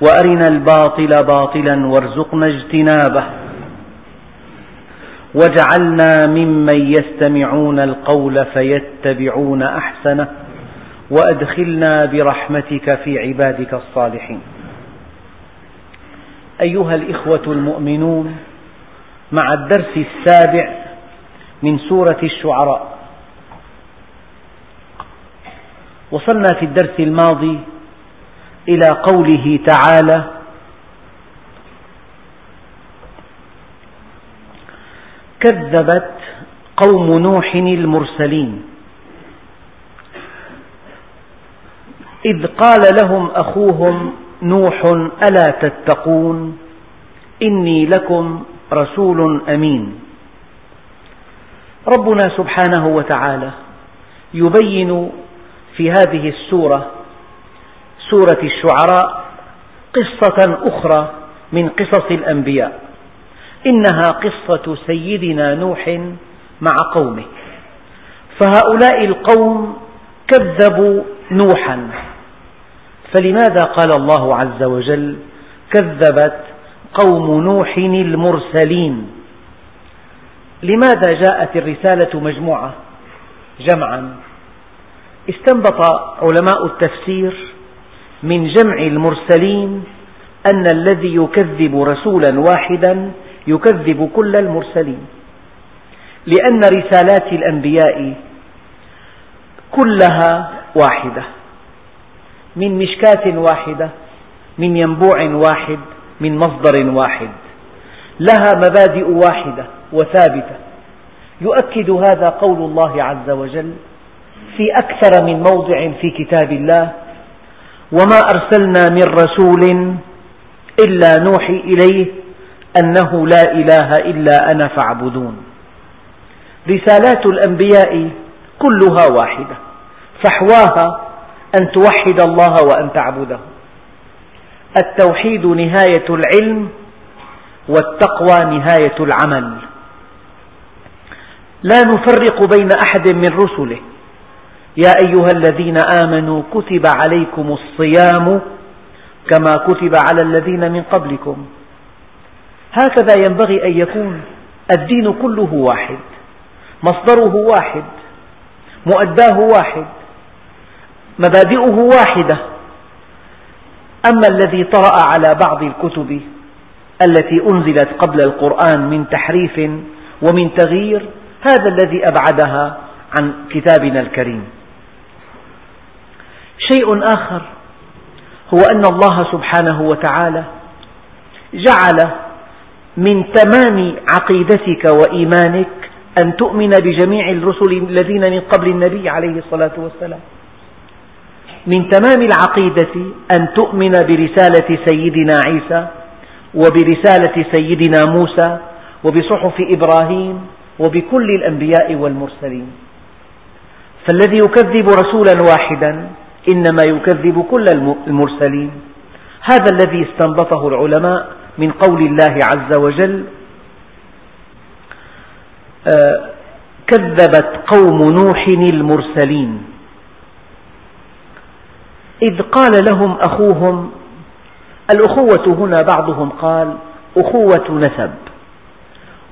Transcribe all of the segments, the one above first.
وأرنا الباطل باطلا وارزقنا اجتنابه. واجعلنا ممن يستمعون القول فيتبعون أحسنه. وأدخلنا برحمتك في عبادك الصالحين. أيها الإخوة المؤمنون مع الدرس السابع من سورة الشعراء وصلنا في الدرس الماضي إلى قوله تعالى كذبت قوم نوح المرسلين إذ قال لهم أخوهم نوح ألا تتقون إني لكم رسول أمين ربنا سبحانه وتعالى يبين في هذه السورة سورة الشعراء قصة أخرى من قصص الأنبياء. إنها قصة سيدنا نوح مع قومه. فهؤلاء القوم كذبوا نوحا. فلماذا قال الله عز وجل كذبت قوم نوح المرسلين؟ لماذا جاءت الرسالة مجموعة؟ جمعا. استنبط علماء التفسير من جمع المرسلين أن الذي يكذب رسولا واحدا يكذب كل المرسلين. لأن رسالات الأنبياء كلها واحدة. من مشكاة واحدة من ينبوع واحد من مصدر واحد. لها مبادئ واحدة وثابتة. يؤكد هذا قول الله عز وجل في أكثر من موضع في كتاب الله وما أرسلنا من رسول إلا نوحي إليه أنه لا إله إلا أنا فاعبدون. رسالات الأنبياء كلها واحدة فحواها أن توحد الله وأن تعبده. التوحيد نهاية العلم والتقوى نهاية العمل. لا نفرق بين أحد من رسله. يا أيها الذين آمنوا كتب عليكم الصيام كما كتب على الذين من قبلكم. هكذا ينبغي أن يكون الدين كله واحد مصدره واحد مؤداه واحد مبادئه واحدة. أما الذي طرأ على بعض الكتب التي أنزلت قبل القرآن من تحريف ومن تغيير هذا الذي أبعدها عن كتابنا الكريم. شيء آخر هو أن الله سبحانه وتعالى جعل من تمام عقيدتك وإيمانك أن تؤمن بجميع الرسل الذين من قبل النبي عليه الصلاة والسلام. من تمام العقيدة أن تؤمن برسالة سيدنا عيسى وبرسالة سيدنا موسى وبصحف إبراهيم وبكل الأنبياء والمرسلين. فالذي يكذب رسولا واحدا إنما يكذب كل المرسلين. هذا الذي استنبطه العلماء من قول الله عز وجل آه، كذبت قوم نوح المرسلين. إذ قال لهم أخوهم الأخوة هنا بعضهم قال أخوة نسب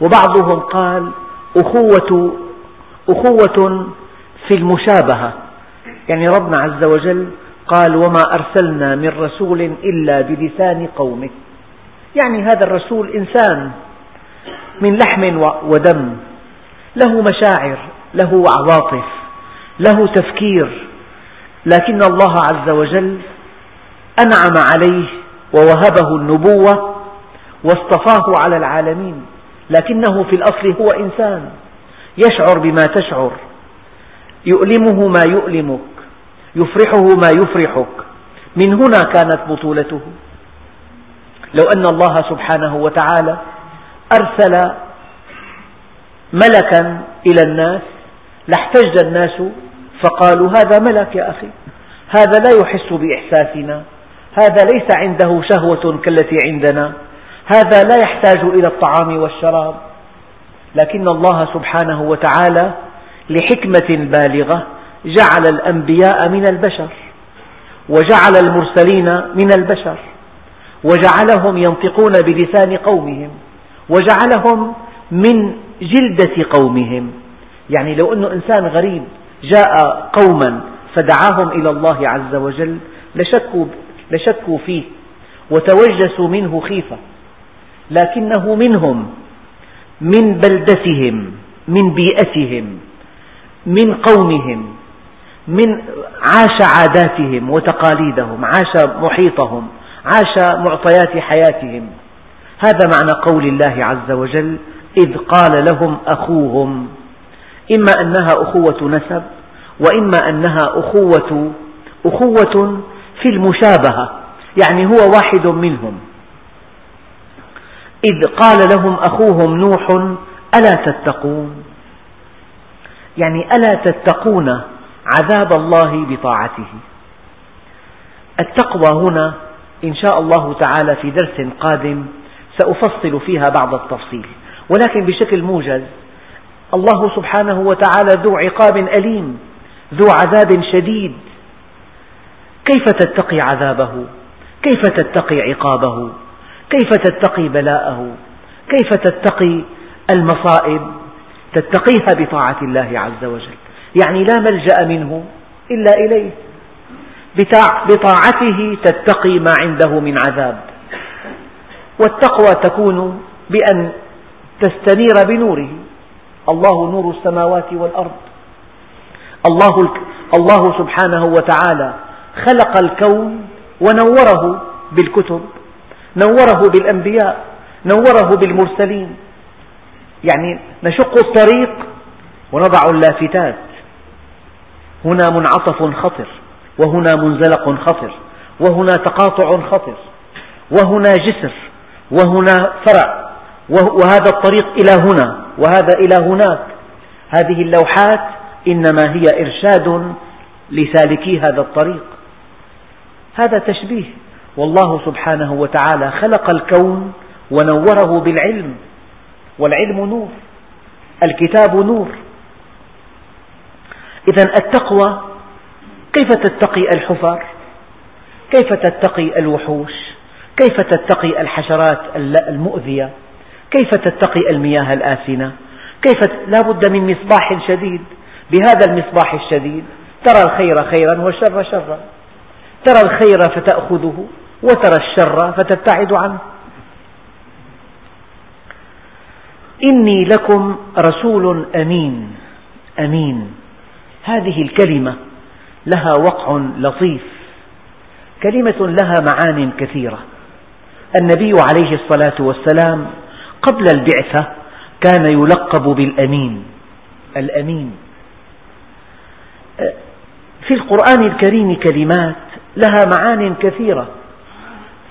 وبعضهم قال أخوة أخوة في المشابهة. يعني ربنا عز وجل قال وما أرسلنا من رسول إلا بلسان قومه. يعني هذا الرسول إنسان من لحم ودم. له مشاعر له عواطف له تفكير. لكن الله عز وجل أنعم عليه ووهبه النبوة واصطفاه على العالمين. لكنه في الأصل هو إنسان يشعر بما تشعر. يؤلمه ما يؤلمك يفرحه ما يفرحك. من هنا كانت بطولته. لو أن الله سبحانه وتعالى أرسل ملكا إلى الناس لاحتج الناس فقالوا هذا ملك يا أخي هذا لا يحس بإحساسنا هذا ليس عنده شهوة كالتي عندنا هذا لا يحتاج إلى الطعام والشراب. لكن الله سبحانه وتعالى لحكمة بالغة جعل الأنبياء من البشر وجعل المرسلين من البشر وجعلهم ينطقون بلسان قومهم وجعلهم من جلدة قومهم. يعني لو أن إنسان غريب جاء قوما فدعاهم إلى الله عز وجل لشكوا, لشكوا فيه وتوجسوا منه خيفة لكنه منهم من بلدتهم من بيئتهم. من قومهم من عاش عاداتهم وتقاليدهم عاش محيطهم عاش معطيات حياتهم. هذا معنى قول الله عز وجل إذ قال لهم أخوهم. إما أنها أخوة نسب وإما أنها أخوة أخوة في المشابهة يعني هو واحد منهم. إذ قال لهم أخوهم نوح ألا تتقون؟ يعني ألا تتقون عذاب الله بطاعته. التقوى هنا إن شاء الله تعالى في درس قادم سأفصل فيها بعض التفصيل ولكن بشكل موجز الله سبحانه وتعالى ذو عقاب أليم ذو عذاب شديد. كيف تتقي عذابه؟ كيف تتقي عقابه؟ كيف تتقي بلاءه؟ كيف تتقي المصائب؟ تتقيها بطاعة الله عز وجل. يعني لا ملجأ منه إلا إليه. بطاعته تتقي ما عنده من عذاب. والتقوى تكون بأن تستنير بنوره. الله نور السماوات والأرض. الله, الله سبحانه وتعالى خلق الكون ونوره بالكتب نوره بالأنبياء نوره بالمرسلين. يعني نشق الطريق ونضع اللافتات. هنا منعطف خطر وهنا منزلق خطر وهنا تقاطع خطر وهنا جسر وهنا فرع وهذا الطريق إلى هنا وهذا إلى هناك. هذه اللوحات إنما هي إرشاد لسالكي هذا الطريق. هذا تشبيه. والله سبحانه وتعالى خلق الكون ونوره بالعلم. والعلم نور الكتاب نور. إذا التقوى كيف تتقي الحفر؟ كيف تتقي الوحوش؟ كيف تتقي الحشرات المؤذية؟ كيف تتقي المياه الآسنة كيف لا بد من مصباح شديد. بهذا المصباح الشديد ترى الخير خيرا والشر شرا. ترى الخير فتأخذه وترى الشر فتبتعد عنه. إني لكم رسول أمين. أمين. هذه الكلمة لها وقع لطيف. كلمة لها معان كثيرة. النبي عليه الصلاة والسلام قبل البعثة كان يلقب بالأمين. الأمين. في القرآن الكريم كلمات لها معان كثيرة.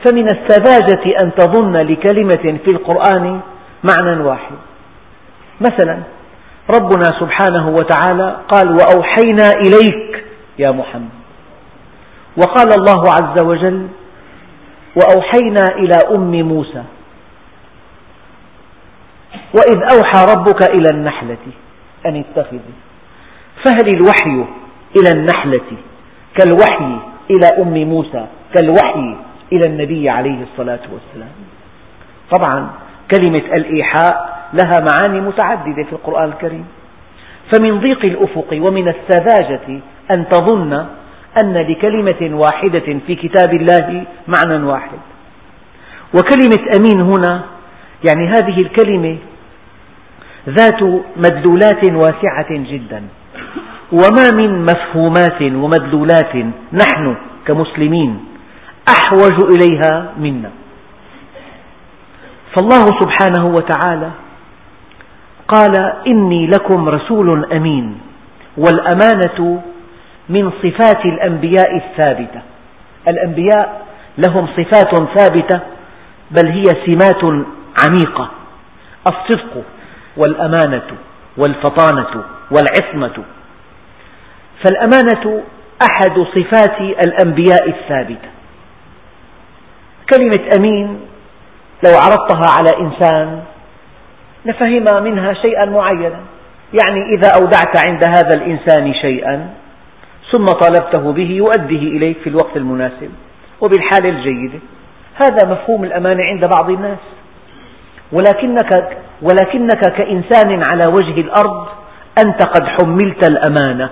فمن السذاجة أن تظن لكلمة في القرآن معنى واحد. مثلا ربنا سبحانه وتعالى قال وأوحينا إليك يا محمد وقال الله عز وجل وأوحينا إلى أم موسى وإذ أوحى ربك إلى النحلة أن اتخذي فهل الوحي إلى النحلة؟ كالوحي إلى أم موسى كالوحي إلى النبي عليه الصلاة والسلام. طبعا كلمة الإيحاء لها معاني متعددة في القرآن الكريم. فمن ضيق الأفق ومن السذاجة أن تظن أن لكلمة واحدة في كتاب الله معنى واحد. وكلمة أمين هنا يعني هذه الكلمة ذات مدلولات واسعة جدا. وما من مفهومات ومدلولات نحن كمسلمين أحوج إليها منا. فالله سبحانه وتعالى قال إني لكم رسول أمين والأمانة من صفات الأنبياء الثابتة. الأنبياء لهم صفات ثابتة بل هي سمات عميقة. الصدق والأمانة والفطانة والعصمة. فالأمانة أحد صفات الأنبياء الثابتة. كلمة أمين لو عرضتها على إنسان لفهم منها شيئا معينا. يعني إذا أودعت عند هذا الإنسان شيئا ثم طالبته به يؤديه إليك في الوقت المناسب وبالحالة الجيدة هذا مفهوم الأمانة عند بعض الناس. ولكنك, ولكنك كإنسان على وجه الأرض أنت قد حملت الأمانة.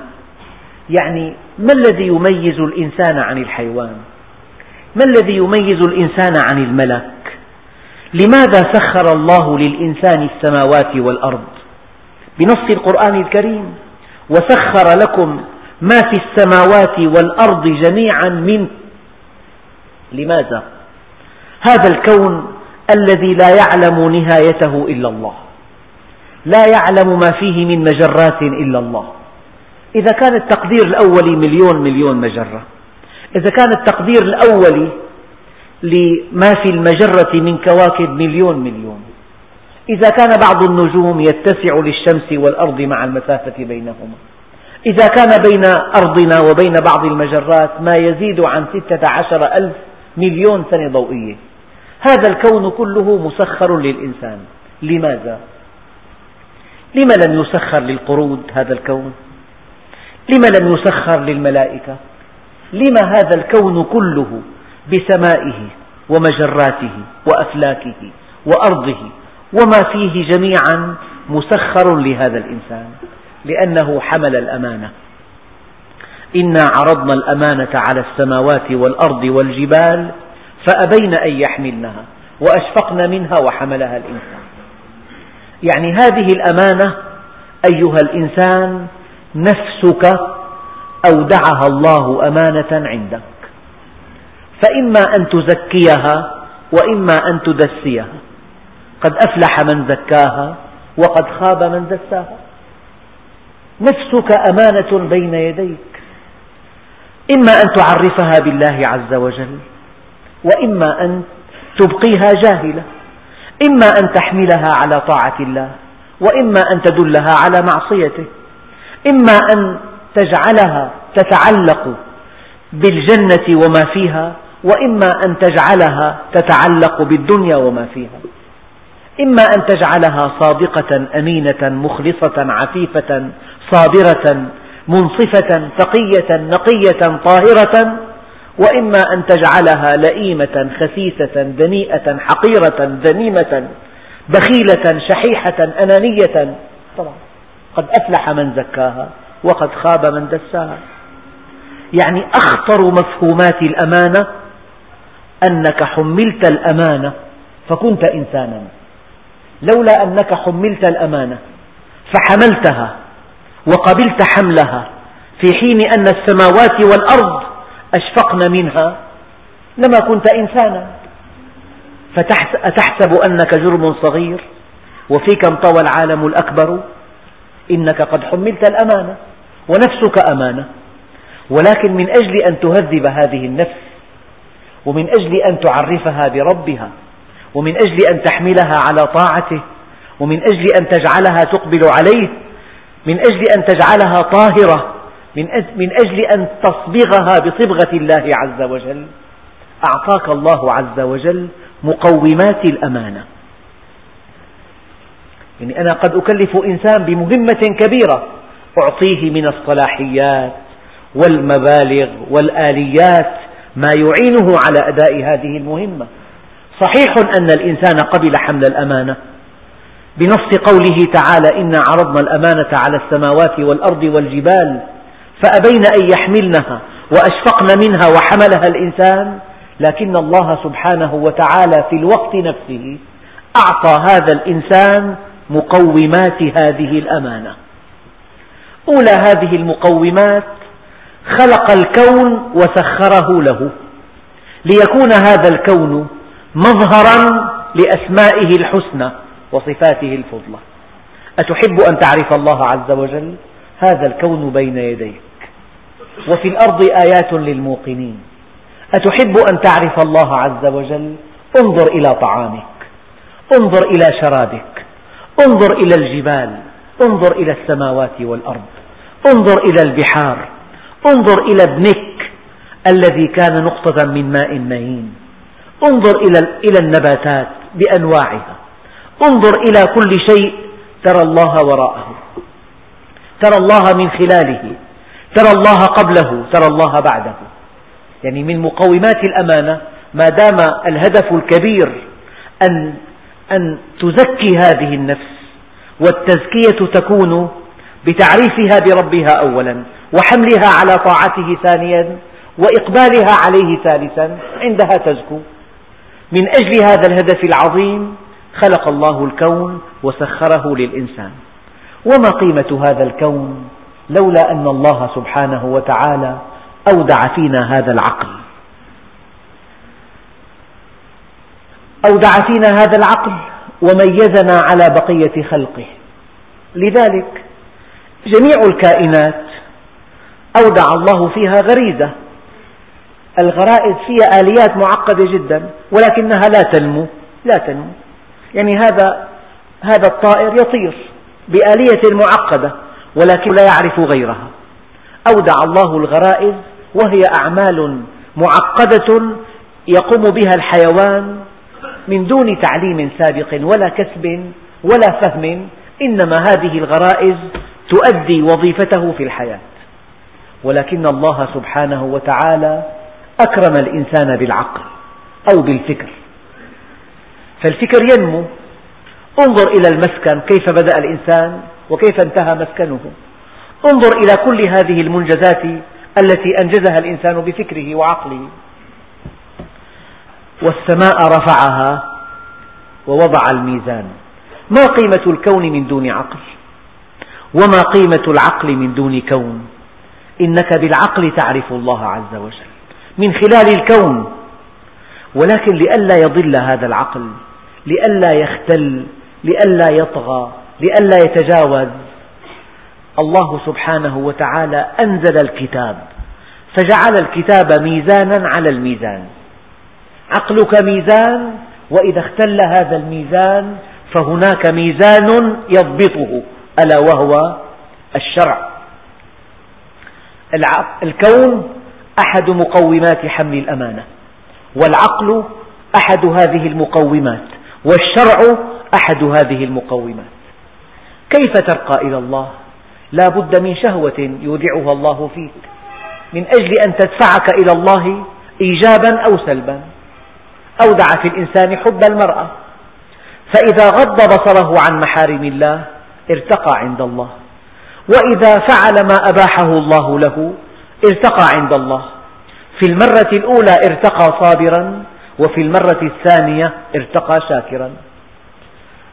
يعني ما الذي يميز الإنسان عن الحيوان؟ ما الذي يميز الإنسان عن الملك؟ لماذا سخر الله للإنسان السماوات والأرض؟ بنص القرآن الكريم وسخر لكم ما في السماوات والأرض جميعا منه لماذا؟ هذا الكون الذي لا يعلم نهايته إلا الله. لا يعلم ما فيه من مجرات إلا الله. إذا كان التقدير الأولي مليون مليون مجرة إذا كان التقدير الأولي لما في المجرة من كواكب مليون مليون إذا كان بعض النجوم يتسع للشمس والأرض مع المسافة بينهما إذا كان بين أرضنا وبين بعض المجرات ما يزيد عن ستة عشر ألف مليون سنة ضوئية هذا الكون كله مسخر للإنسان لماذا؟ لم لم يسخر للقرود هذا الكون؟ لم لم يسخر للملائكة؟ لم هذا الكون كله بسمائه ومجراته وأفلاكه وأرضه وما فيه جميعا مسخر لهذا الإنسان لأنه حمل الأمانة. إنا عرضنا الأمانة على السماوات والأرض والجبال فأبين أن يحملنها وأشفقن منها وحملها الإنسان. يعني هذه الأمانة أيها الإنسان نفسك أودعها الله أمانة عندك فإما أن تزكيها وإما أن تدسيها. قد أفلح من زكاها وقد خاب من دساها. نفسك أمانة بين يديك. إما أن تعرفها بالله عز وجل وإما أن تبقيها جاهلة. إما أن تحملها على طاعة الله وإما أن تدلها على معصيته. إما أن تجعلها تتعلق بالجنة وما فيها وإما أن تجعلها تتعلق بالدنيا وما فيها. إما أن تجعلها صادقة أمينة مخلصة عفيفة صابرة منصفة تقية نقية طاهرة. وإما أن تجعلها لئيمة خسيسة دنيئة حقيرة ذميمة بخيلة شحيحة أنانية. طبعا قد أفلح من زكاها وقد خاب من دساها. يعني أخطر مفهومات الأمانة أنك حملت الأمانة فكنت إنسانا. لولا أنك حملت الأمانة فحملتها وقبلت حملها في حين أن السماوات والأرض أشفقن منها لما كنت إنسانا. فأتحسب أنك جرم صغير وفيك انطوى العالم الأكبر؟ إنك قد حملت الأمانة ونفسك أمانة. ولكن من أجل أن تهذب هذه النفس ومن أجل أن تعرفها بربها ومن أجل أن تحملها على طاعته ومن أجل أن تجعلها تقبل عليه من أجل أن تجعلها طاهرة من أجل أن تصبغها بصبغة الله عز وجل. أعطاك الله عز وجل مقومات الأمانة. يعني أنا قد أكلف إنسان بمهمة كبيرة أعطيه من الصلاحيات والمبالغ والآليات ما يعينه على أداء هذه المهمة. صحيح أن الإنسان قبل حمل الأمانة. بنص قوله تعالى إنا عرضنا الأمانة على السماوات والأرض والجبال فأبين أن يحملنها وأشفقن منها وحملها الإنسان. لكن الله سبحانه وتعالى في الوقت نفسه أعطى هذا الإنسان مقومات هذه الأمانة. أولى هذه المقومات خلق الكون وسخره له. ليكون هذا الكون مظهرا لأسمائه الحسنى وصفاته الفضلى. أتحب أن تعرف الله عز وجل؟ هذا الكون بين يديك. وفي الأرض آيات للموقنين. أتحب أن تعرف الله عز وجل؟ انظر إلى طعامك. انظر إلى شرابك. انظر إلى الجبال. انظر إلى السماوات والأرض. انظر إلى البحار. انظر إلى ابنك الذي كان نقطة من ماء مهين. انظر إلى النباتات بأنواعها. انظر إلى كل شيء ترى الله وراءه. ترى الله من خلاله. ترى الله قبله. ترى الله بعده. يعني من مقومات الأمانة ما دام الهدف الكبير أن, أن تزكي هذه النفس والتزكية تكون بتعريفها بربها أولا وحملها على طاعته ثانيا وإقبالها عليه ثالثا عندها تزكو. من أجل هذا الهدف العظيم خلق الله الكون وسخره للإنسان. وما قيمة هذا الكون لولا أن الله سبحانه وتعالى أودع فينا هذا العقل. أودع فينا هذا العقل وميزنا على بقية خلقه. لذلك جميع الكائنات أودع الله فيها غريزة. الغرائز فيها آليات معقدة جدا ولكنها لا تنمو لا تنمو. يعني هذا هذا الطائر يطير بآلية معقدة ولكن لا يعرف غيرها. أودع الله الغرائز وهي أعمال معقدة يقوم بها الحيوان من دون تعليم سابق ولا كسب ولا فهم. إنما هذه الغرائز تؤدي وظيفته في الحياة. ولكن الله سبحانه وتعالى أكرم الإنسان بالعقل أو بالفكر. فالفكر ينمو. انظر إلى المسكن كيف بدأ الإنسان وكيف انتهى مسكنه. انظر إلى كل هذه المنجزات التي أنجزها الإنسان بفكره وعقله. والسماء رفعها ووضع الميزان. ما قيمة الكون من دون عقل؟ وما قيمة العقل من دون كون. إنك بالعقل تعرف الله عز وجل. من خلال الكون. ولكن لئلا يضل هذا العقل. لئلا يختل. لئلا يطغى. لئلا يتجاوز. الله سبحانه وتعالى أنزل الكتاب. فجعل الكتاب ميزانا على الميزان. عقلك ميزان. وإذا اختل هذا الميزان فهناك ميزان يضبطه. ألا وهو الشرع. الكون أحد مقومات حمل الأمانة والعقل أحد هذه المقومات والشرع أحد هذه المقومات. كيف ترقى إلى الله؟ لا بد من شهوة يودعها الله فيك من أجل أن تدفعك إلى الله إيجابا أو سلبا. أودع في الإنسان حب المرأة فإذا غض بصره عن محارم الله ارتقى عند الله. وإذا فعل ما أباحه الله له ارتقى عند الله. في المرة الأولى ارتقى صابرا وفي المرة الثانية ارتقى شاكرا.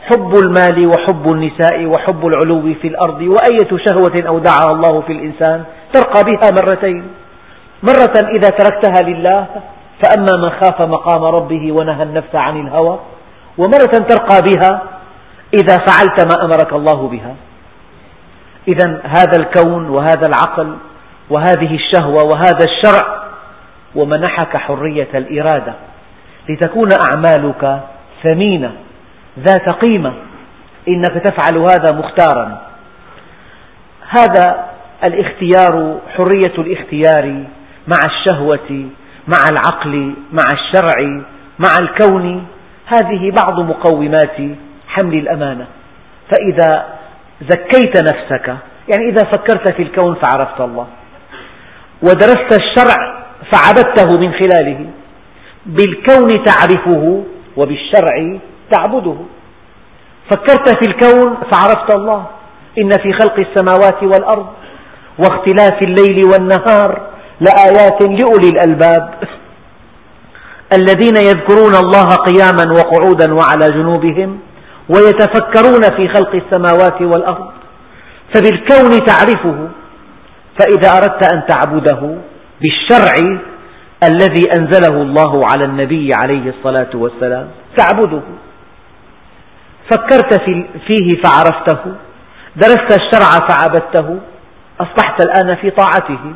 حب المال وحب النساء وحب العلو في الأرض وأية شهوة أودعها الله في الإنسان ترقى بها مرتين. مرة إذا تركتها لله فأما من خاف مقام ربه ونهى النفس عن الهوى ومرة ترقى بها إذا فعلت ما أمرك الله بها. إذا هذا الكون وهذا العقل وهذه الشهوة وهذا الشرع ومنحك حرية الإرادة لتكون أعمالك ثمينة ذات قيمة. إنك تفعل هذا مختارا. هذا الاختيار حرية الاختيار مع الشهوة مع العقل مع الشرع مع الكون. هذه بعض مقومات حمل الأمانة. فإذا زكيت نفسك يعني إذا فكرت في الكون فعرفت الله. ودرست الشرع فعبدته من خلاله. بالكون تعرفه وبالشرع تعبده. فكرت في الكون فعرفت الله. إن في خلق السماوات والأرض واختلاف الليل والنهار لآيات لأولي الألباب. الذين يذكرون الله قياما وقعودا وعلى جنوبهم. ويتفكرون في خلق السماوات والأرض فبالكون تعرفه فإذا أردت أن تعبده بالشرع الذي أنزله الله على النبي عليه الصلاة والسلام تعبده. فكرت فيه فعرفته درست الشرع فعبدته أصبحت الآن في طاعته.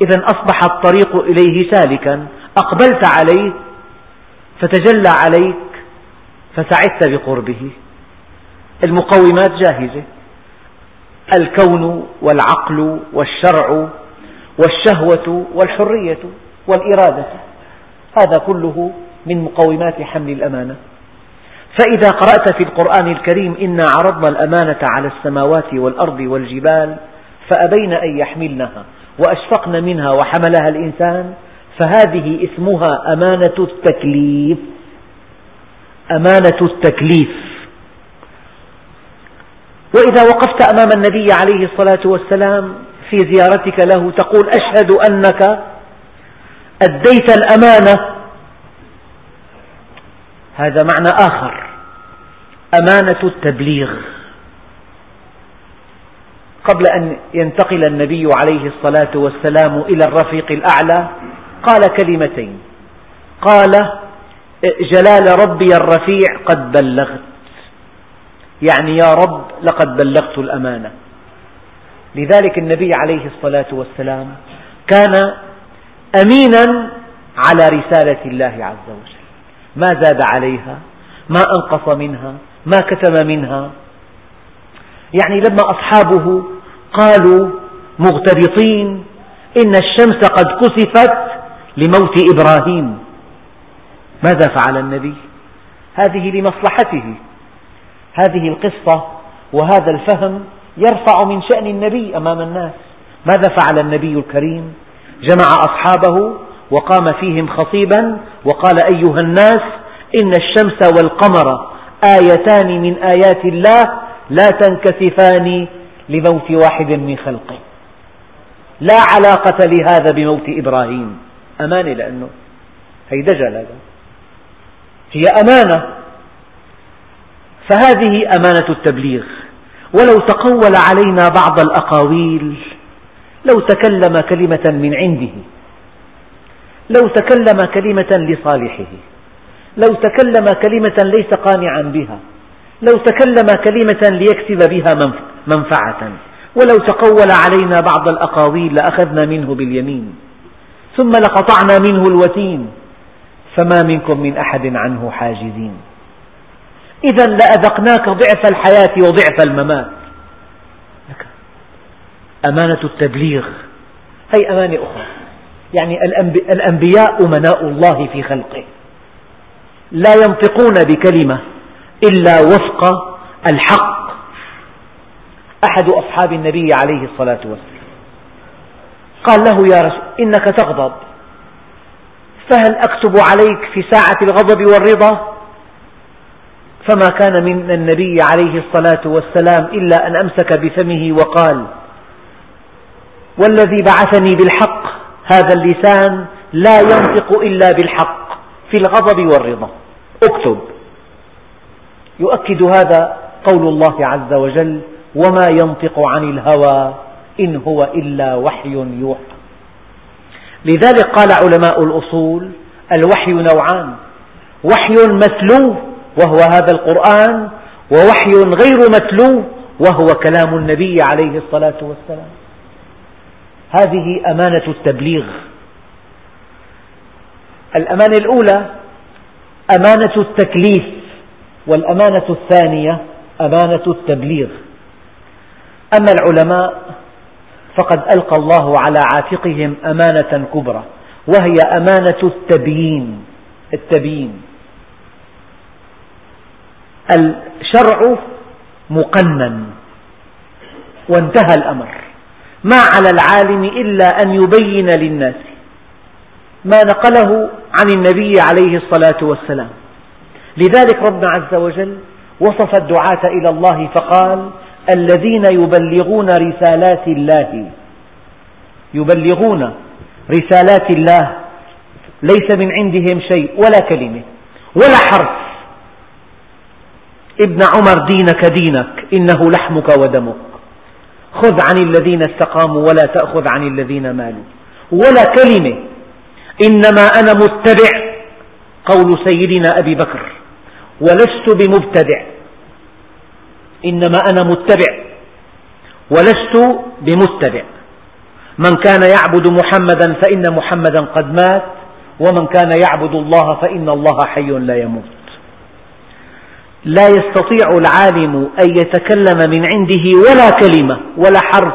إذا أصبح الطريق إليه سالكا أقبلت عليه فتجلى عليك فسعدت بقربه. المقومات جاهزة. الكون والعقل والشرع والشهوة والحرية والإرادة. هذا كله من مقومات حمل الأمانة. فإذا قرأت في القرآن الكريم إنا عرضنا الأمانة على السماوات والأرض والجبال فأبين أن يحملنها وأشفقن منها وحملها الإنسان فهذه اسمها أمانة التكليف. أمانة التكليف. وإذا وقفت أمام النبي عليه الصلاة والسلام في زيارتك له تقول أشهد أنك أديت الأمانة. هذا معنى آخر. أمانة التبليغ. قبل أن ينتقل النبي عليه الصلاة والسلام إلى الرفيق الأعلى قال كلمتين. قال جلال ربي الرفيع قد بلغت. يعني يا رب لقد بلغت الأمانة. لذلك النبي عليه الصلاة والسلام كان أمينا على رسالة الله عز وجل. ما زاد عليها ما أنقص منها ما كتم منها. يعني لما أصحابه قالوا مغتبطين إن الشمس قد كسفت لموت إبراهيم. ماذا فعل النبي؟ هذه لمصلحته. هذه القصة وهذا الفهم يرفع من شأن النبي أمام الناس. ماذا فعل النبي الكريم؟ جمع أصحابه وقام فيهم خطيبا وقال أيها الناس إن الشمس والقمر آيتان من آيات الله لا تنكسفان لموت واحد من خلقه. لا علاقة لهذا بموت إبراهيم. أمانة لأنه هي دجل هذا. هي أمانة. فهذه أمانة التبليغ. ولو تقول علينا بعض الأقاويل لو تكلم كلمة من عنده لو تكلم كلمة لصالحه لو تكلم كلمة ليس قانعا بها لو تكلم كلمة ليكسب بها منفعة. ولو تقول علينا بعض الأقاويل لأخذنا منه باليمين ثم لقطعنا منه الوتين. فما منكم من أحد عنه حاجزين. إذا لأذقناك ضعف الحياة وضعف الممات. أمانة التبليغ. هي أمانة أخرى. يعني الأنبياء أمناء الله في خلقه. لا ينطقون بكلمة إلا وفق الحق. أحد أصحاب النبي عليه الصلاة والسلام. قال له يا رسول إنك تغضب. فهل أكتب عليك في ساعة الغضب والرضا؟ فما كان من النبي عليه الصلاة والسلام إلا أن أمسك بفمه وقال والذي بعثني بالحق هذا اللسان لا ينطق إلا بالحق في الغضب والرضا. اكتب. يؤكد هذا قول الله عز وجل وما ينطق عن الهوى إن هو إلا وحي يوحى. لذلك قال علماء الأصول الوحي نوعان. وحي متلو وهو هذا القرآن ووحي غير متلو وهو كلام النبي عليه الصلاة والسلام. هذه أمانة التبليغ. الأمانة الأولى أمانة التكليف والأمانة الثانية أمانة التبليغ. أما العلماء فقد ألقى الله على عاتقهم أمانة كبرى وهي أمانة التبيين التبيين. الشرع مقنن وانتهى الأمر. ما على العالم إلا أن يبين للناس ما نقله عن النبي عليه الصلاة والسلام. لذلك ربنا عز وجل وصف الدعاة إلى الله فقال الذين يبلغون رسالات الله. يبلغون رسالات الله. ليس من عندهم شيء ولا كلمة ولا حرف. ابن عمر دينك دينك إنه لحمك ودمك. خذ عن الذين استقاموا ولا تأخذ عن الذين مالوا. ولا كلمة. إنما أنا متبع. قول سيدنا أبي بكر. ولست بمبتدع. إنما أنا متبع ولست بمتبع. من كان يعبد محمدا فإن محمدا قد مات ومن كان يعبد الله فإن الله حي لا يموت. لا يستطيع العالم أن يتكلم من عنده ولا كلمة ولا حرف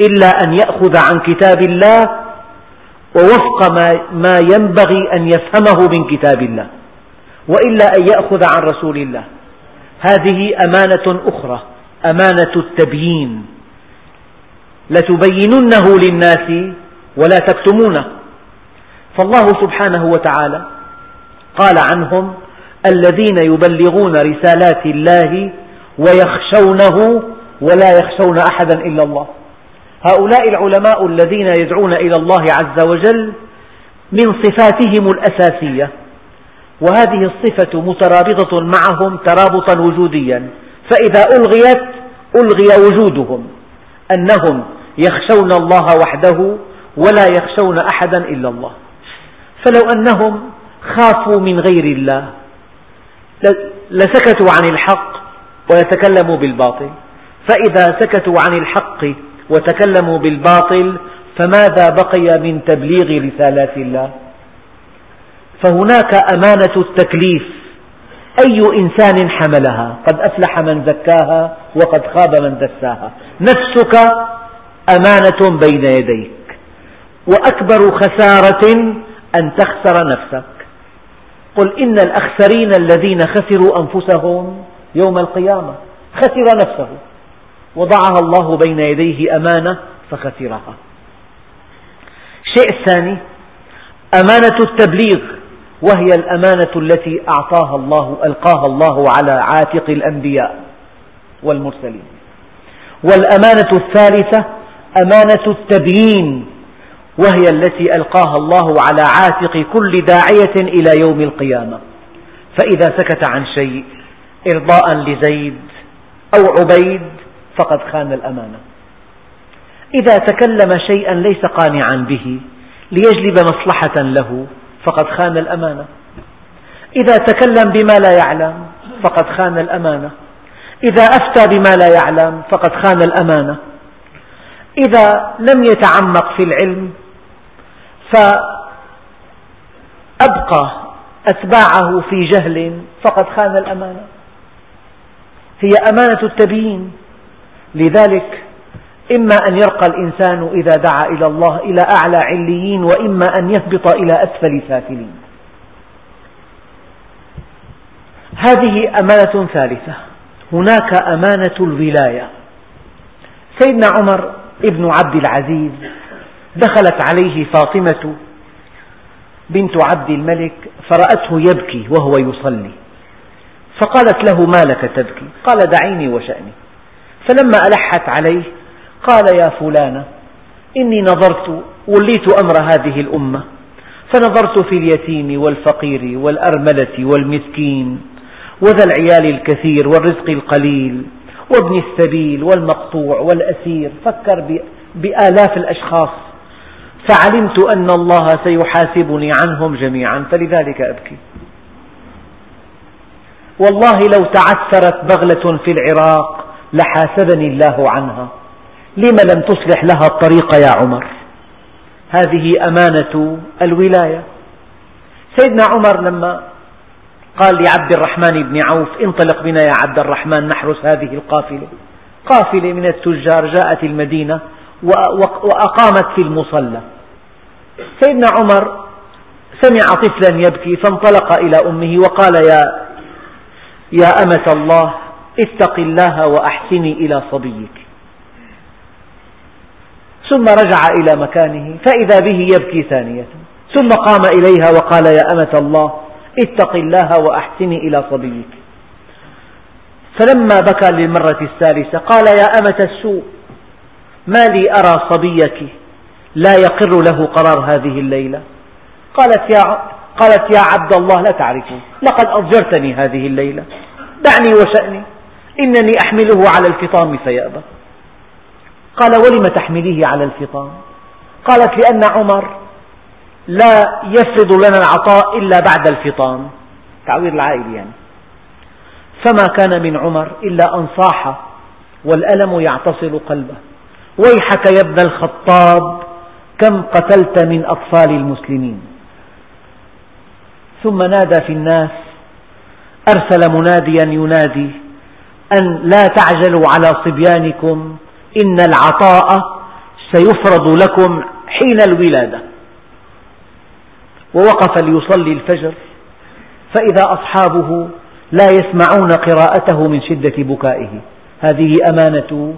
إلا أن يأخذ عن كتاب الله ووفق ما ينبغي أن يفهمه من كتاب الله وإلا أن يأخذ عن رسول الله. هذه أمانة أخرى أمانة التبيين. لتبيننه للناس ولا تكتمونه. فالله سبحانه وتعالى قال عنهم الذين يبلغون رسالات الله ويخشونه ولا يخشون أحدا إلا الله. هؤلاء العلماء الذين يدعون إلى الله عز وجل من صفاتهم الأساسية. وهذه الصفة مترابطة معهم ترابطا وجوديا. فإذا ألغيت ألغي وجودهم. أنهم يخشون الله وحده ولا يخشون أحدا إلا الله. فلو أنهم خافوا من غير الله لسكتوا عن الحق ويتكلموا بالباطل. فإذا سكتوا عن الحق وتكلموا بالباطل فماذا بقي من تبليغ رسالات الله؟ فهناك أمانة التكليف. أي إنسان حملها؟ قد أفلح من زكاها وقد خاب من دساها. نفسك أمانة بين يديك. وأكبر خسارة أن تخسر نفسك. قل إن الأخسرين الذين خسروا أنفسهم يوم القيامة. خسر نفسه. وضعها الله بين يديه أمانة فخسرها. الشيء الثاني أمانة التبليغ. وهي الأمانة التي أعطاها الله ألقاها الله على عاتق الأنبياء والمرسلين. والأمانة الثالثة أمانة التبيين وهي التي ألقاها الله على عاتق كل داعية إلى يوم القيامة. فإذا سكت عن شيء إرضاء لزيد أو عبيد فقد خان الأمانة. إذا تكلم شيئا ليس قانعا به ليجلب مصلحة له فقد خان الأمانة. إذا تكلم بما لا يعلم فقد خان الأمانة. إذا أفتى بما لا يعلم فقد خان الأمانة. إذا لم يتعمق في العلم فأبقى أتباعه في جهل فقد خان الأمانة. هي أمانة التبيين. لذلك إما أن يرقى الإنسان إذا دعا إلى الله إلى أعلى عليين وإما أن يهبط إلى أسفل سافلين. هذه أمانة ثالثة. هناك أمانة الولاية. سيدنا عمر ابن عبد العزيز دخلت عليه فاطمة بنت عبد الملك فرأته يبكي وهو يصلي. فقالت له ما لك تبكي؟ قال دعيني وشأني. فلما ألحت عليه قال يا فلانة إني نظرت وليت أمر هذه الأمة. فنظرت في اليتيم والفقير والأرملة والمسكين وذا العيال الكثير والرزق القليل وابن السبيل والمقطوع والأسير. فكر بآلاف الأشخاص. فعلمت أن الله سيحاسبني عنهم جميعا فلذلك أبكي. والله لو تعثرت بغلة في العراق لحاسبني الله عنها. لم لم تصلح لها الطريق يا عمر؟ هذه أمانة الولاية. سيدنا عمر لما قال لعبد الرحمن بن عوف انطلق بنا يا عبد الرحمن نحرس هذه القافلة. قافلة من التجار جاءت المدينة وأقامت في المصلى. سيدنا عمر سمع طفلا يبكي فانطلق إلى أمه وقال يا يا أمة الله اتق الله وأحسني إلى صبيك. ثم رجع إلى مكانه فإذا به يبكي ثانية. ثم قام إليها وقال يا أمة الله اتق الله وأحسني إلى صبيك. فلما بكى للمرة الثالثة قال يا أمة السوء ما لي أرى صبيك لا يقر له قرار هذه الليلة. قالت يا, قالت يا عبد الله لا تعرفه لقد أضجرتني هذه الليلة دعني وشأني إنني أحمله على الفطام فيأبى. قال ولم تحمليه على الفطام؟ قالت لأن عمر لا يفرض لنا العطاء إلا بعد الفطام. تعوير العائل يعني. فما كان من عمر إلا أن صاح والألم يعتصر قلبه. ويحك يا ابن الخطاب كم قتلت من أطفال المسلمين. ثم نادى في الناس أرسل مناديا ينادي أن لا تعجلوا على صبيانكم إن العطاء سيفرض لكم حين الولادة. ووقف ليصلي الفجر فإذا أصحابه لا يسمعون قراءته من شدة بكائه. هذه أمانة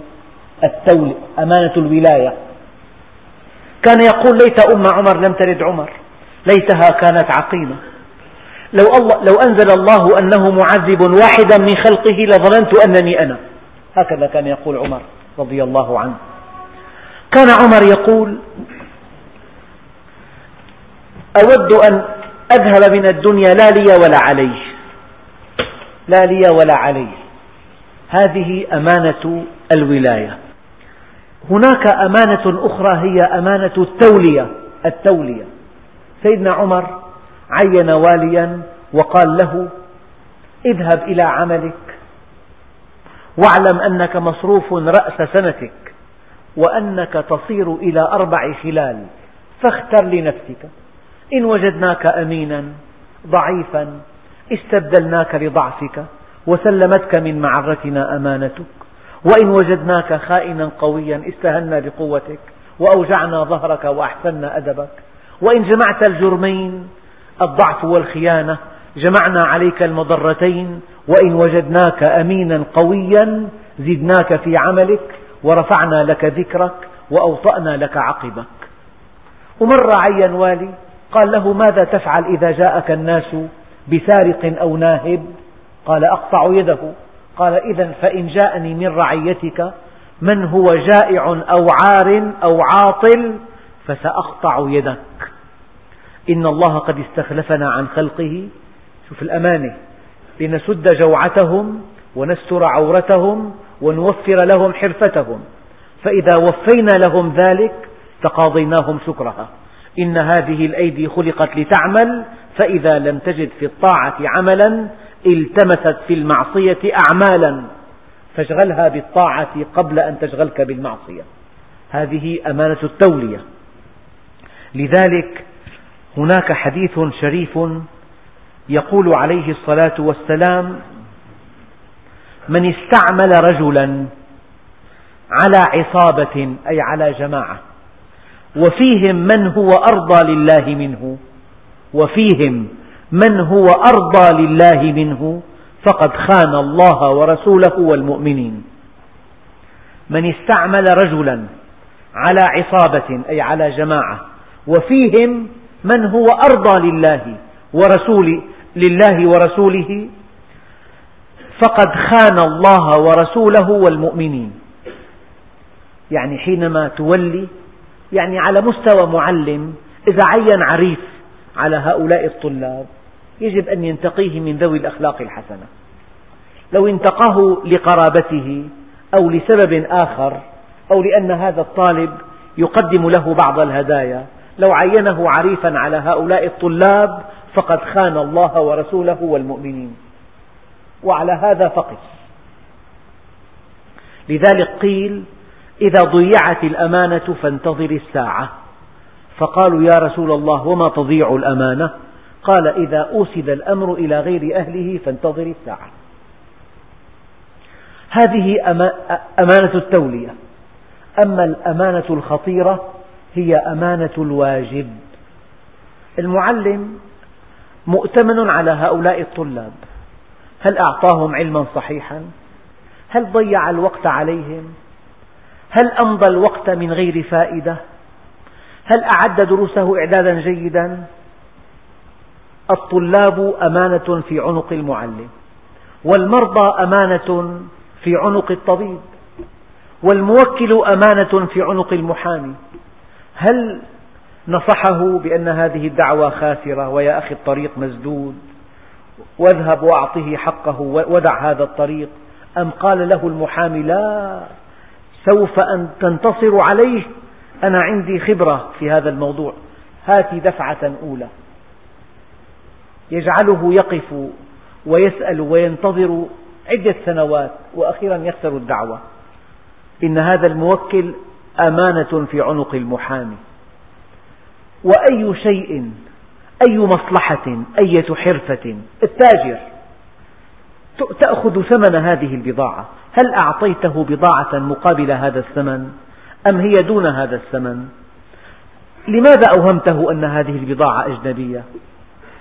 التول أمانة الولاية. كان يقول ليت أم عمر لم تلد عمر ليتها كانت عقيمة. لو, الله لو أنزل الله أنه معذب واحدا من خلقه لظننت أنني أنا. هكذا كان يقول عمر. رضي الله عنه. كان عمر يقول أود أن أذهب من الدنيا لا لي ولا علي لا لي ولا علي هذه أمانة الولاية. هناك أمانة أخرى هي أمانة التولية التولية. سيدنا عمر عين واليا وقال له اذهب إلى عملك واعلم أنك مصروف رأس سنتك وأنك تصير إلى أربع خلال فاختر لنفسك. إن وجدناك أمينا ضعيفا استبدلناك لضعفك وسلمتك من معرتنا أمانتك. وإن وجدناك خائنا قويا استهنا بقوتك وأوجعنا ظهرك وأحسنا أدبك. وإن جمعت الجرمين الضعف والخيانة جمعنا عليك المضرتين وإن وجدناك أمينا قويا زدناك في عملك ورفعنا لك ذكرك وأوطأنا لك عقبك. ومر عين والي قال له ماذا تفعل إذا جاءك الناس بسارق أو ناهب؟ قال أقطع يده. قال إذا فإن جاءني من رعيتك من هو جائع أو عار أو عاطل فسأقطع يدك. إن الله قد استخلفنا عن خلقه شوف الأمانة لنسد جوعتهم ونستر عورتهم ونوفر لهم حرفتهم. فإذا وفينا لهم ذلك تقاضيناهم شكرها. إن هذه الأيدي خلقت لتعمل فإذا لم تجد في الطاعة عملا التمست في المعصية أعمالا. فاشغلها بالطاعة قبل أن تشغلك بالمعصية. هذه أمانة التولية. لذلك هناك حديث شريف يقول عليه الصلاة والسلام من استعمل رجلا على عصابة أي على جماعة وفيهم من هو أرضى لله منه وفيهم من هو أرضى لله منه فقد خان الله ورسوله والمؤمنين. من استعمل رجلا على عصابة أي على جماعة وفيهم من هو أرضى لله ورسول لله ورسوله فقد خان الله ورسوله والمؤمنين. يعني حينما تولي يعني على مستوى معلم إذا عين عريف على هؤلاء الطلاب يجب أن ينتقيه من ذوي الأخلاق الحسنة. لو انتقاه لقرابته أو لسبب آخر أو لأن هذا الطالب يقدم له بعض الهدايا لو عينه عريفا على هؤلاء الطلاب فقد خان الله ورسوله والمؤمنين. وعلى هذا فقس. لذلك قيل إذا ضيعت الأمانة فانتظر الساعة. فقالوا يا رسول الله وما تضيع الأمانة؟ قال إذا أوسد الأمر إلى غير أهله فانتظر الساعة. هذه أمانة التولية. أما الأمانة الخطيرة هي أمانة الواجب. المعلم مؤتمن على هؤلاء الطلاب. هل أعطاهم علما صحيحا؟ هل ضيع الوقت عليهم؟ هل أمضى الوقت من غير فائدة؟ هل أعد دروسه إعدادا جيدا؟ الطلاب أمانة في عنق المعلم والمرضى أمانة في عنق الطبيب والموكل أمانة في عنق المحامي. هل نصحه بأن هذه الدعوة خاسرة ويا أخي الطريق مسدود واذهب وأعطه حقه ودع هذا الطريق؟ أم قال له المحامي لا سوف أن تنتصر عليه أنا عندي خبرة في هذا الموضوع. هات دفعة أولى. يجعله يقف ويسأل وينتظر عدة سنوات وأخيرا يخسر الدعوة. إن هذا الموكل أمانة في عنق المحامي. وأي شيء أي مصلحة أية حرفة التاجر تأخذ ثمن هذه البضاعة. هل أعطيته بضاعة مقابل هذا الثمن؟ أم هي دون هذا الثمن؟ لماذا أوهمته أن هذه البضاعة أجنبية؟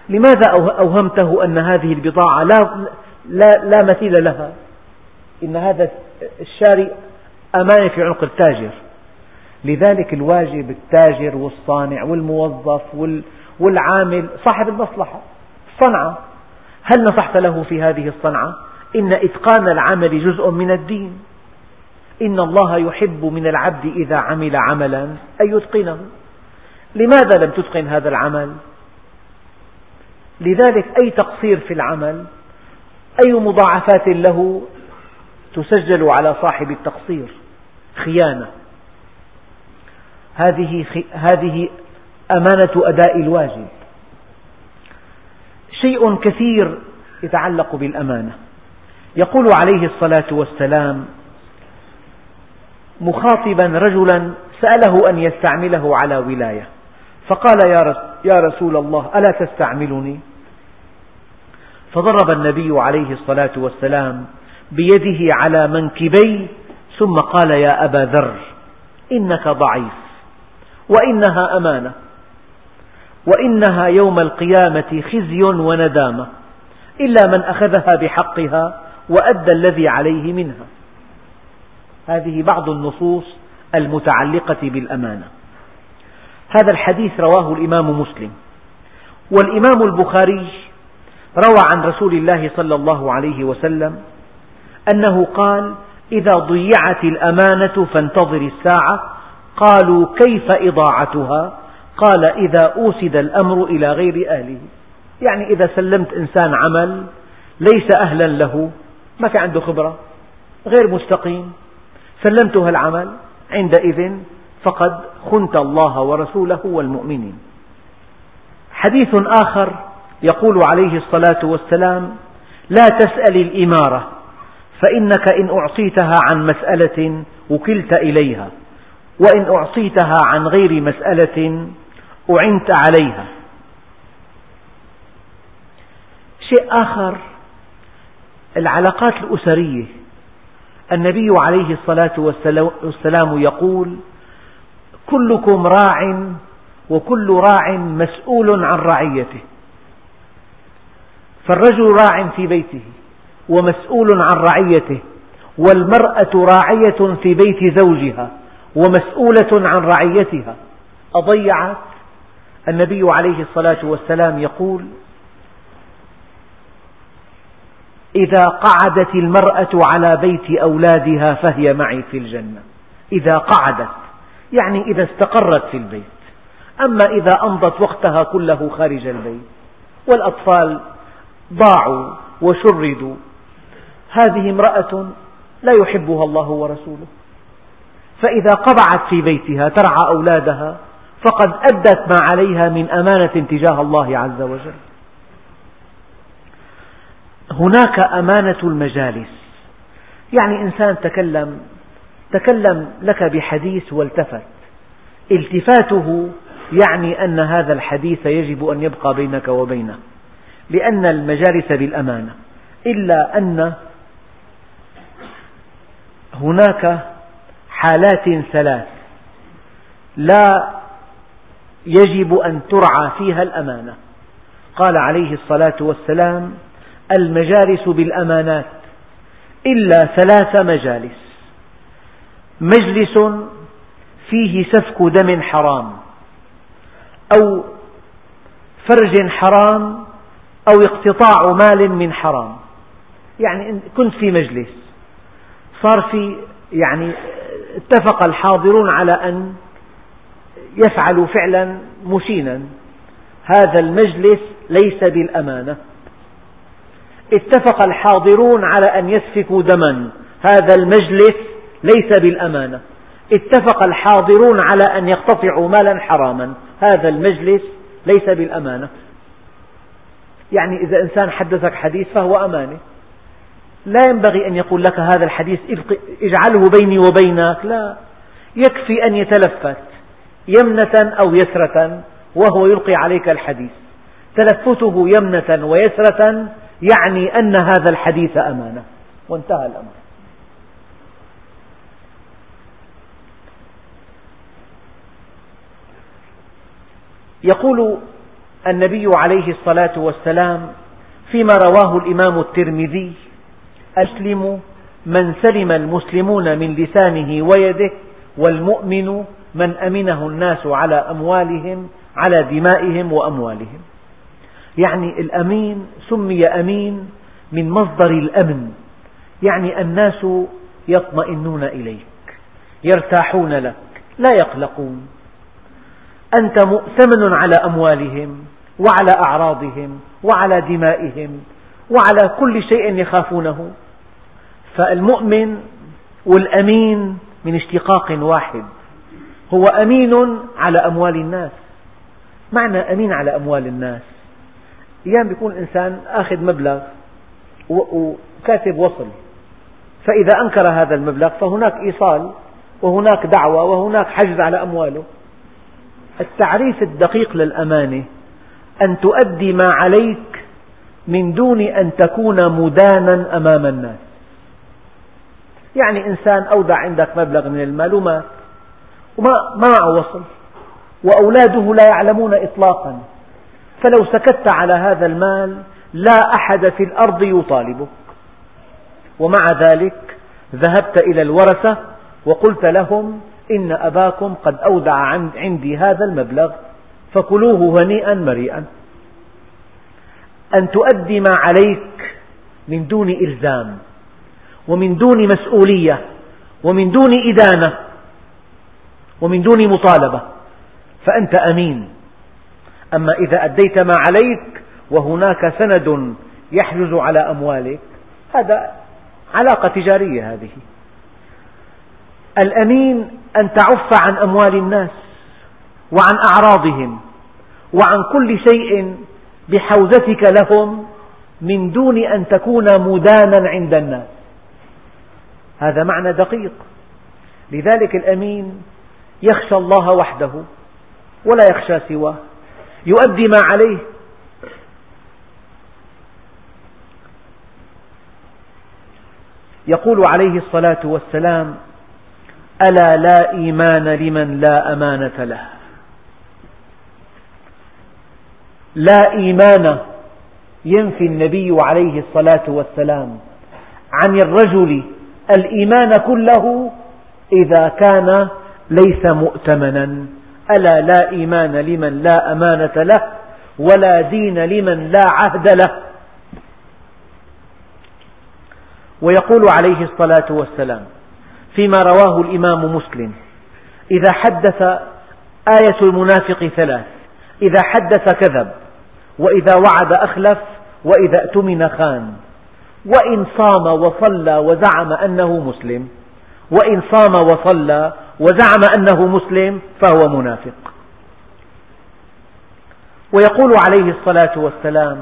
لماذا أوهمته أن هذه البضاعة لا, لا, لا مثيل لها؟ إن هذا الشاري أمانة في عنق التاجر. لذلك الواجب التاجر والصانع والموظف والعامل صاحب المصلحة. الصنعة هل نصحت له في هذه الصنعة؟ إن إتقان العمل جزء من الدين. إن الله يحب من العبد إذا عمل عملا أن يتقنه. لماذا لم تتقن هذا العمل؟ لذلك أي تقصير في العمل؟ أي مضاعفات له؟ تسجل على صاحب التقصير. خيانة. هذه هذه أمانة أداء الواجب. شيء كثير يتعلق بالأمانة. يقول عليه الصلاة والسلام مخاطبا رجلا سأله أن يستعمله على ولاية. فقال يا رسول الله ألا تستعملني؟ فضرب النبي عليه الصلاة والسلام بيده على منكبيه ثم قال يا أبا ذر إنك ضعيف. وإنها أمانة. وإنها يوم القيامة خزي وندامة. إلا من أخذها بحقها وأدى الذي عليه منها. هذه بعض النصوص المتعلقة بالأمانة. هذا الحديث رواه الإمام مسلم. والإمام البخاري روى عن رسول الله صلى الله عليه وسلم أنه قال إذا ضيعت الأمانة فانتظر الساعة قالوا كيف إضاعتها؟ قال إذا أوسد الأمر إلى غير أهله. يعني إذا سلمت إنسان عمل ليس أهلا له ما في عنده خبرة غير مستقيم. سلمته العمل عندئذ فقد خنت الله ورسوله والمؤمنين. حديث آخر يقول عليه الصلاة والسلام لا تسأل الإمارة فإنك إن أعطيتها عن مسألة وكلت إليها. وإن أعطيتها عن غير مسألة أعنت عليها. شيء آخر العلاقات الأسرية. النبي عليه الصلاة والسلام يقول كلكم راع وكل راع مسؤول عن رعيته. فالرجل راع في بيته ومسؤول عن رعيته والمرأة راعية في بيت زوجها. ومسؤولة عن رعيتها. أضيعت؟ النبي عليه الصلاة والسلام يقول إذا قعدت المرأة على بيت أولادها فهي معي في الجنة. إذا قعدت يعني إذا استقرت في البيت. أما إذا أمضت وقتها كله خارج البيت والأطفال ضاعوا وشردوا هذه امرأة لا يحبها الله ورسوله. فإذا قبعت في بيتها ترعى أولادها فقد أدت ما عليها من أمانة تجاه الله عز وجل. هناك أمانة المجالس. يعني إنسان تكلم تكلم لك بحديث والتفت. التفاته يعني أن هذا الحديث يجب أن يبقى بينك وبينه لأن المجالس بالأمانة. إلا أن هناك حالات ثلاث. لا يجب أن ترعى فيها الأمانة. قال عليه الصلاة والسلام المجالس بالأمانات إلا ثلاث مجالس. مجلس فيه سفك دم حرام أو فرج حرام أو اقتطاع مال من حرام. يعني كنت في مجلس صار في يعني اتفق الحاضرون على أن يفعلوا فعلا مشينا هذا المجلس ليس بالأمانة. اتفق الحاضرون على أن يسفكوا دما. هذا المجلس ليس بالأمانة. اتفق الحاضرون على أن يقتطعوا مالا حراما. هذا المجلس ليس بالأمانة. يعني إذا إنسان حدثك حديث فهو أمانة. لا ينبغي أن يقول لك هذا الحديث اجعله بيني وبينك. لا. يكفي أن يتلفت يمنة أو يسرة وهو يلقي عليك الحديث. تلفته يمنة ويسرة يعني أن هذا الحديث أمانة. وانتهى الأمر. يقول النبي عليه الصلاة والسلام فيما رواه الإمام الترمذي أسلم من سلم المسلمون من لسانه ويده والمؤمن من أمنه الناس على أموالهم على دمائهم وأموالهم. يعني الأمين سمي أمين من مصدر الأمن يعني الناس يطمئنون إليك يرتاحون لك لا يقلقون. أنت مؤتمن على أموالهم وعلى أعراضهم وعلى دمائهم وعلى كل شيء يخافونه. فالمؤمن والأمين من اشتقاق واحد. هو أمين على أموال الناس. معنى أمين على أموال الناس. أيام بيكون الإنسان أخذ مبلغ وكاتب وصل. فإذا أنكر هذا المبلغ فهناك إيصال وهناك دعوة وهناك حجز على أمواله. التعريف الدقيق للأمانة أن تؤدي ما عليك من دون أن تكون مدانا أمام الناس. يعني إنسان أودع عندك مبلغ من المال ومات وما معه وصل. وأولاده لا يعلمون إطلاقا. فلو سكت على هذا المال لا أحد في الأرض يطالبك. ومع ذلك ذهبت إلى الورثة وقلت لهم إن أباكم قد أودع عندي هذا المبلغ فكلوه هنيئا مريئا. أن تؤدي ما عليك من دون إلزام ومن دون مسؤولية ومن دون إدانة ومن دون مطالبة فأنت أمين. أما إذا أديت ما عليك وهناك سند يحجز على أموالك هذا علاقة تجارية هذه. الأمين أن تعف عن أموال الناس وعن أعراضهم وعن كل شيء بحوزتك لهم من دون أن تكون مدانا عند الناس. هذا معنى دقيق. لذلك الأمين يخشى الله وحده ولا يخشى سواه. يؤدي ما عليه. يقول عليه الصلاة والسلام ألا لا إيمان لمن لا أمانة له؟ لا إيمان ينفي النبي عليه الصلاة والسلام عن الرجل الإيمان كله إذا كان ليس مؤتمنا. ألا لا إيمان لمن لا أمانة له ولا دين لمن لا عهد له. ويقول عليه الصلاة والسلام فيما رواه الإمام مسلم إذا حدث آية المنافق ثلاث إذا حدث كذب وإذا وعد أخلف وإذا اؤتمن خان. وإن صام وصلى وزعم أنه مسلم. وإن صام وصلى وزعم أنه مسلم فهو منافق. ويقول عليه الصلاة والسلام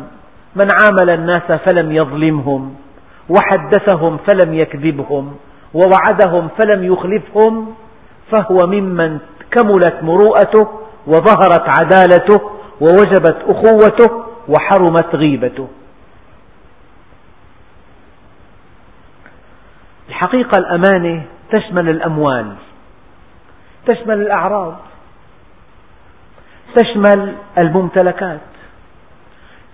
من عامل الناس فلم يظلمهم وحدثهم فلم يكذبهم ووعدهم فلم يخلفهم فهو ممن كملت مروءته وظهرت عدالته ووجبت أخوته وحرمت غيبته. الحقيقة الأمانة تشمل الأموال تشمل الأعراض تشمل الممتلكات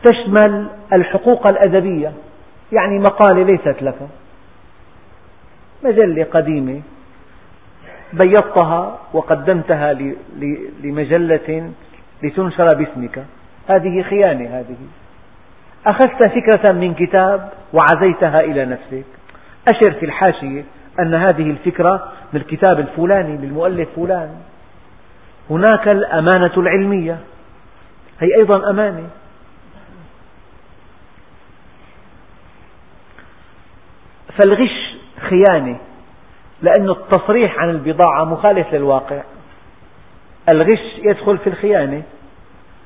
تشمل الحقوق الأدبية. يعني مقالة ليست لك. مجلة قديمة بيضتها وقدمتها لمجلة لتنشر باسمك. هذه خيانة هذه. أخذت فكرة من كتاب وعزيتها إلى نفسك. أشر في الحاشية أن هذه الفكرة من الكتاب الفلاني للمؤلف فلان. هناك الأمانة العلمية. هي أيضا أمانة. فالغش خيانة لأن التصريح عن البضاعة مخالف للواقع. الغش يدخل في الخيانة.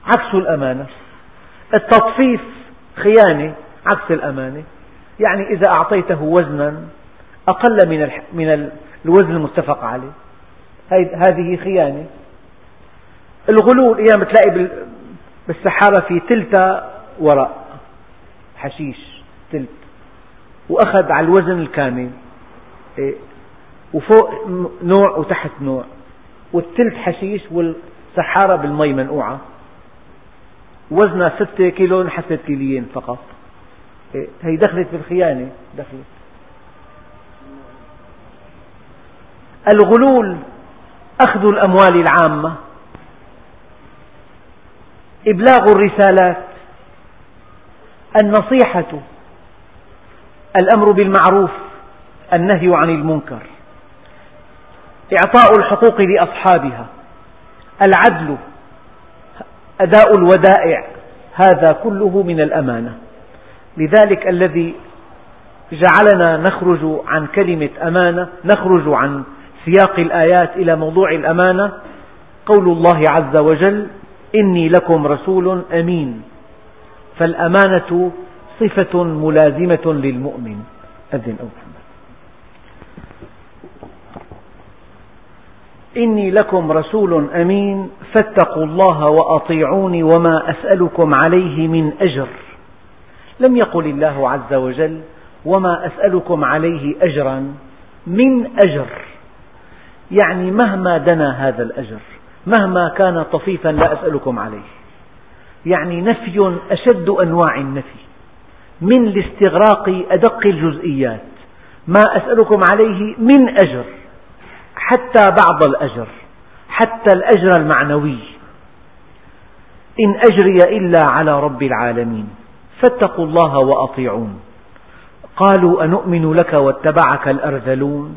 عكس الأمانة. التطفيف خيانة عكس الأمانة. يعني إذا أعطيته وزنا أقل من من الوزن المتفق عليه. هذه خيانة. الغلول أيام تلاقي بالسحارة في تلتا ورق حشيش تلت. وأخذ على الوزن الكامل. إيه، وفوق نوع وتحت نوع. والتلت حشيش والسحارة بالمي منقوعة. وزنها ستة كيلو انحست كيليين فقط. إيه، هي دخلت بالخيانة دخلت. الغلول أخذ الأموال العامة. إبلاغ الرسالات. النصيحة. الأمر بالمعروف. النهي عن المنكر. إعطاء الحقوق لأصحابها. العدل. أداء الودائع هذا كله من الأمانة. لذلك الذي جعلنا نخرج عن كلمة أمانة نخرج عن سياق الآيات إلى موضوع الأمانة قول الله عز وجل إني لكم رسول أمين. فالأمانة صفة ملازمة للمؤمن. أذن أو محمد إني لكم رسول أمين فاتقوا الله وأطيعوني وما أسألكم عليه من أجر. لم يقل الله عز وجل وما أسألكم عليه أجرا من أجر. يعني مهما دنا هذا الأجر مهما كان طفيفا لا أسألكم عليه. يعني نفي أشد أنواع النفي. من الاستغراق أدق الجزئيات ما أسألكم عليه من أجر. حتى بعض الأجر حتى الأجر المعنوي. إن أجري إلا على رب العالمين فاتقوا الله وأطيعون. قالوا أنؤمن لك واتبعك الأرذلون؟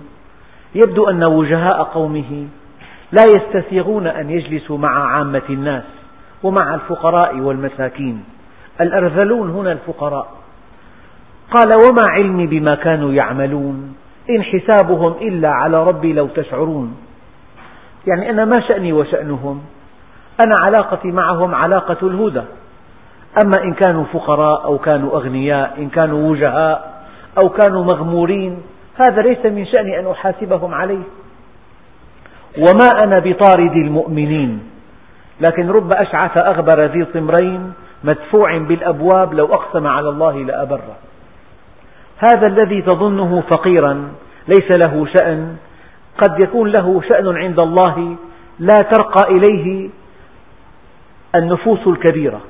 يبدو أن وجهاء قومه لا يستسيغون أن يجلسوا مع عامة الناس ومع الفقراء والمساكين. الأرذلون هنا الفقراء. قال وما علمي بما كانوا يعملون؟ إن حسابهم إلا على ربي لو تشعرون. يعني أنا ما شأني وشأنهم. أنا علاقتي معهم علاقة الهدى. أما إن كانوا فقراء أو كانوا أغنياء إن كانوا وجهاء أو كانوا مغمورين هذا ليس من شأني أن أحاسبهم عليه. وما أنا بطارد المؤمنين. لكن رب أشعث أغبر ذي طمرين مدفوع بالأبواب لو أقسم على الله لأبره. هذا الذي تظنه فقيرا ليس له شأن. قد يكون له شأن عند الله لا ترقى إليه النفوس الكبيرة.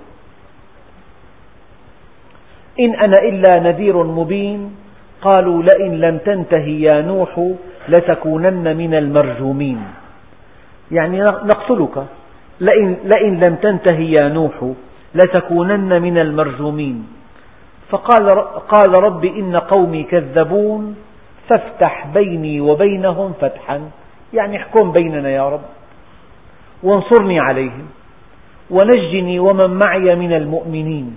إن أنا إلا نذير مبين قالوا لئن لم تنته يا نوح لتكونن من المرجومين. يعني نقتلك. لئن, لئن لم تنته يا نوح لتكونن من المرجومين. فقال قال رب إن قومي كذبون فافتح بيني وبينهم فتحا. يعني احكم بيننا يا رب. وانصرني عليهم ونجني ومن معي من المؤمنين.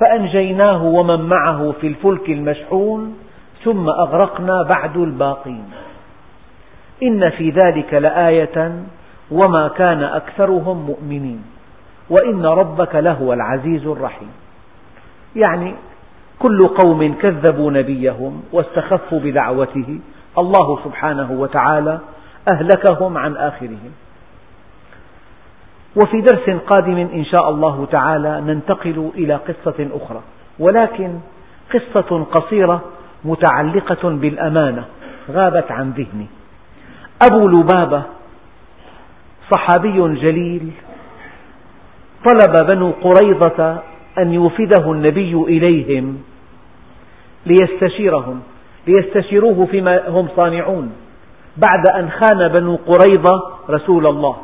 فأنجيناه ومن معه في الفلك المشحون ثم أغرقنا بعد الباقين. إن في ذلك لآية وما كان أكثرهم مؤمنين. وإن ربك لهو العزيز الرحيم. يعني كل قوم كذبوا نبيهم واستخفوا بدعوته. الله سبحانه وتعالى أهلكهم عن آخرهم. وفي درس قادم إن شاء الله تعالى ننتقل إلى قصة أخرى ولكن قصة قصيرة متعلقة بالأمانة غابت عن ذهني. أبو لبابة صحابي جليل طلب بنو قريظة أن يوفده النبي إليهم ليستشيرهم ليستشيروه فيما هم صانعون بعد أن خان بنو قريظة رسول الله.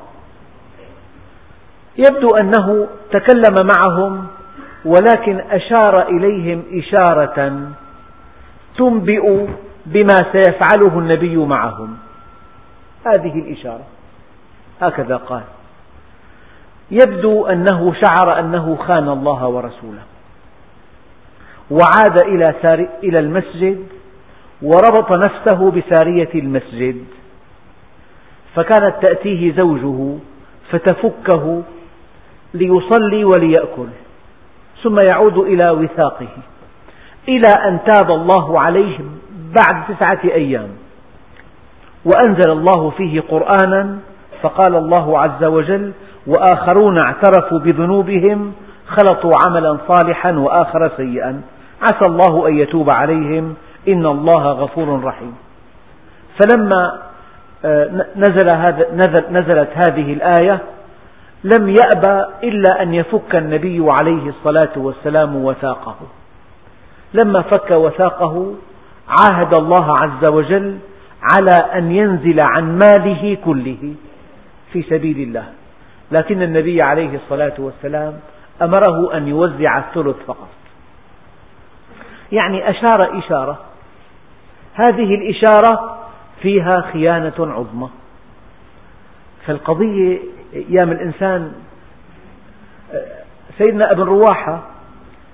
يبدو أنه تكلم معهم ولكن أشار إليهم إشارة تنبئ بما سيفعله النبي معهم. هذه الإشارة. هكذا قال. يبدو أنه شعر أنه خان الله ورسوله. وعاد إلى المسجد وربط نفسه بسارية المسجد. فكانت تأتيه زوجه فتفكه ليصلي وليأكل ثم يعود إلى وثاقه إلى أن تاب الله عليه بعد تسعة أيام. وأنزل الله فيه قرآنا فقال الله عز وجل وآخرون اعترفوا بذنوبهم خلطوا عملا صالحا وآخر سيئا. عسى الله أن يتوب عليهم. إن الله غفور رحيم. فلما آه، نزل هذا نزل نزلت هذه الآية لم يأبى إلا أن يفك النبي عليه الصلاة والسلام وثاقه. لما فك وثاقه عاهد الله عز وجل على أن ينزل عن ماله كله في سبيل الله. لكن النبي عليه الصلاة والسلام أمره أن يوزع الثلث فقط. يعني أشار إشارة. هذه الإشارة فيها خيانة عظمى. فالقضية أيام الإنسان سيدنا ابن رواحة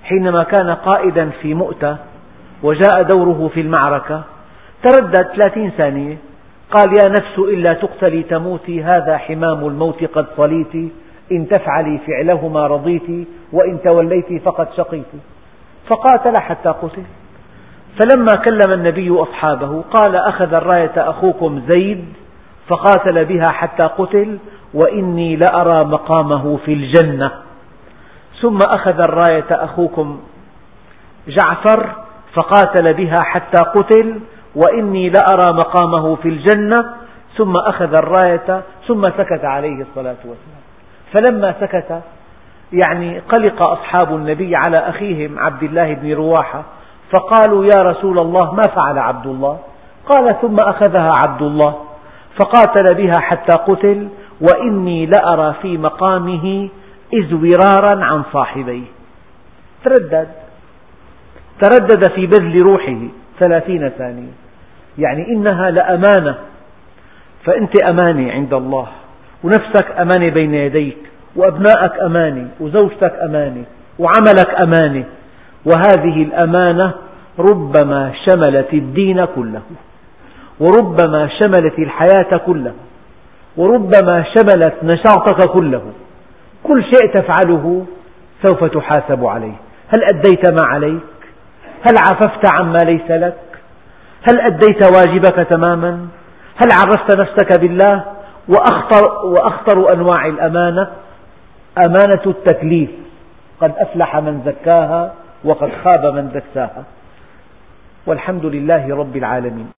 حينما كان قائدا في مؤتة وجاء دوره في المعركة تردد ثلاثين ثانية قال يا نفس إلا تقتلي تموتي هذا حمام الموت قد صليت إن تفعلي فعلهما رضيت وإن توليت فقد شقيت. فقاتل حتى قتل. فلما كلم النبي أصحابه قال أخذ الراية أخوكم زيد فقاتل بها حتى قتل وإني لأرى مقامه في الجنة. ثم أخذ الراية أخوكم جعفر فقاتل بها حتى قتل وإني لأرى مقامه في الجنة ثم أخذ الراية ثم سكت عليه الصلاة والسلام. فلما سكت يعني قلق أصحاب النبي على أخيهم عبد الله بن رواحة فقالوا يا رسول الله ما فعل عبد الله؟ قال ثم أخذها عبد الله فقاتل بها حتى قتل وإني لأرى في مقامه إزورارا عن صاحبيه. تردد. تردد في بذل روحه. ثلاثين ثانية. يعني إنها لأمانة. فأنت أمانة عند الله ونفسك أمانة بين يديك وأبنائك أمانة وزوجتك أمانة وعملك أمانة وهذه الأمانة ربما شملت الدين كله وربما شملت الحياة كلها وربما شملت نشاطك كله. كل شيء تفعله سوف تحاسب عليه. هل أديت ما عليك هل عففت عما ليس لك؟ هل أديت واجبك تماما؟ هل عرفت نفسك بالله؟ وأخطر, وأخطر أنواع الأمانة أمانة التكليف. قد أفلح من زكاها وقد خاب من دساها والحمد لله رب العالمين.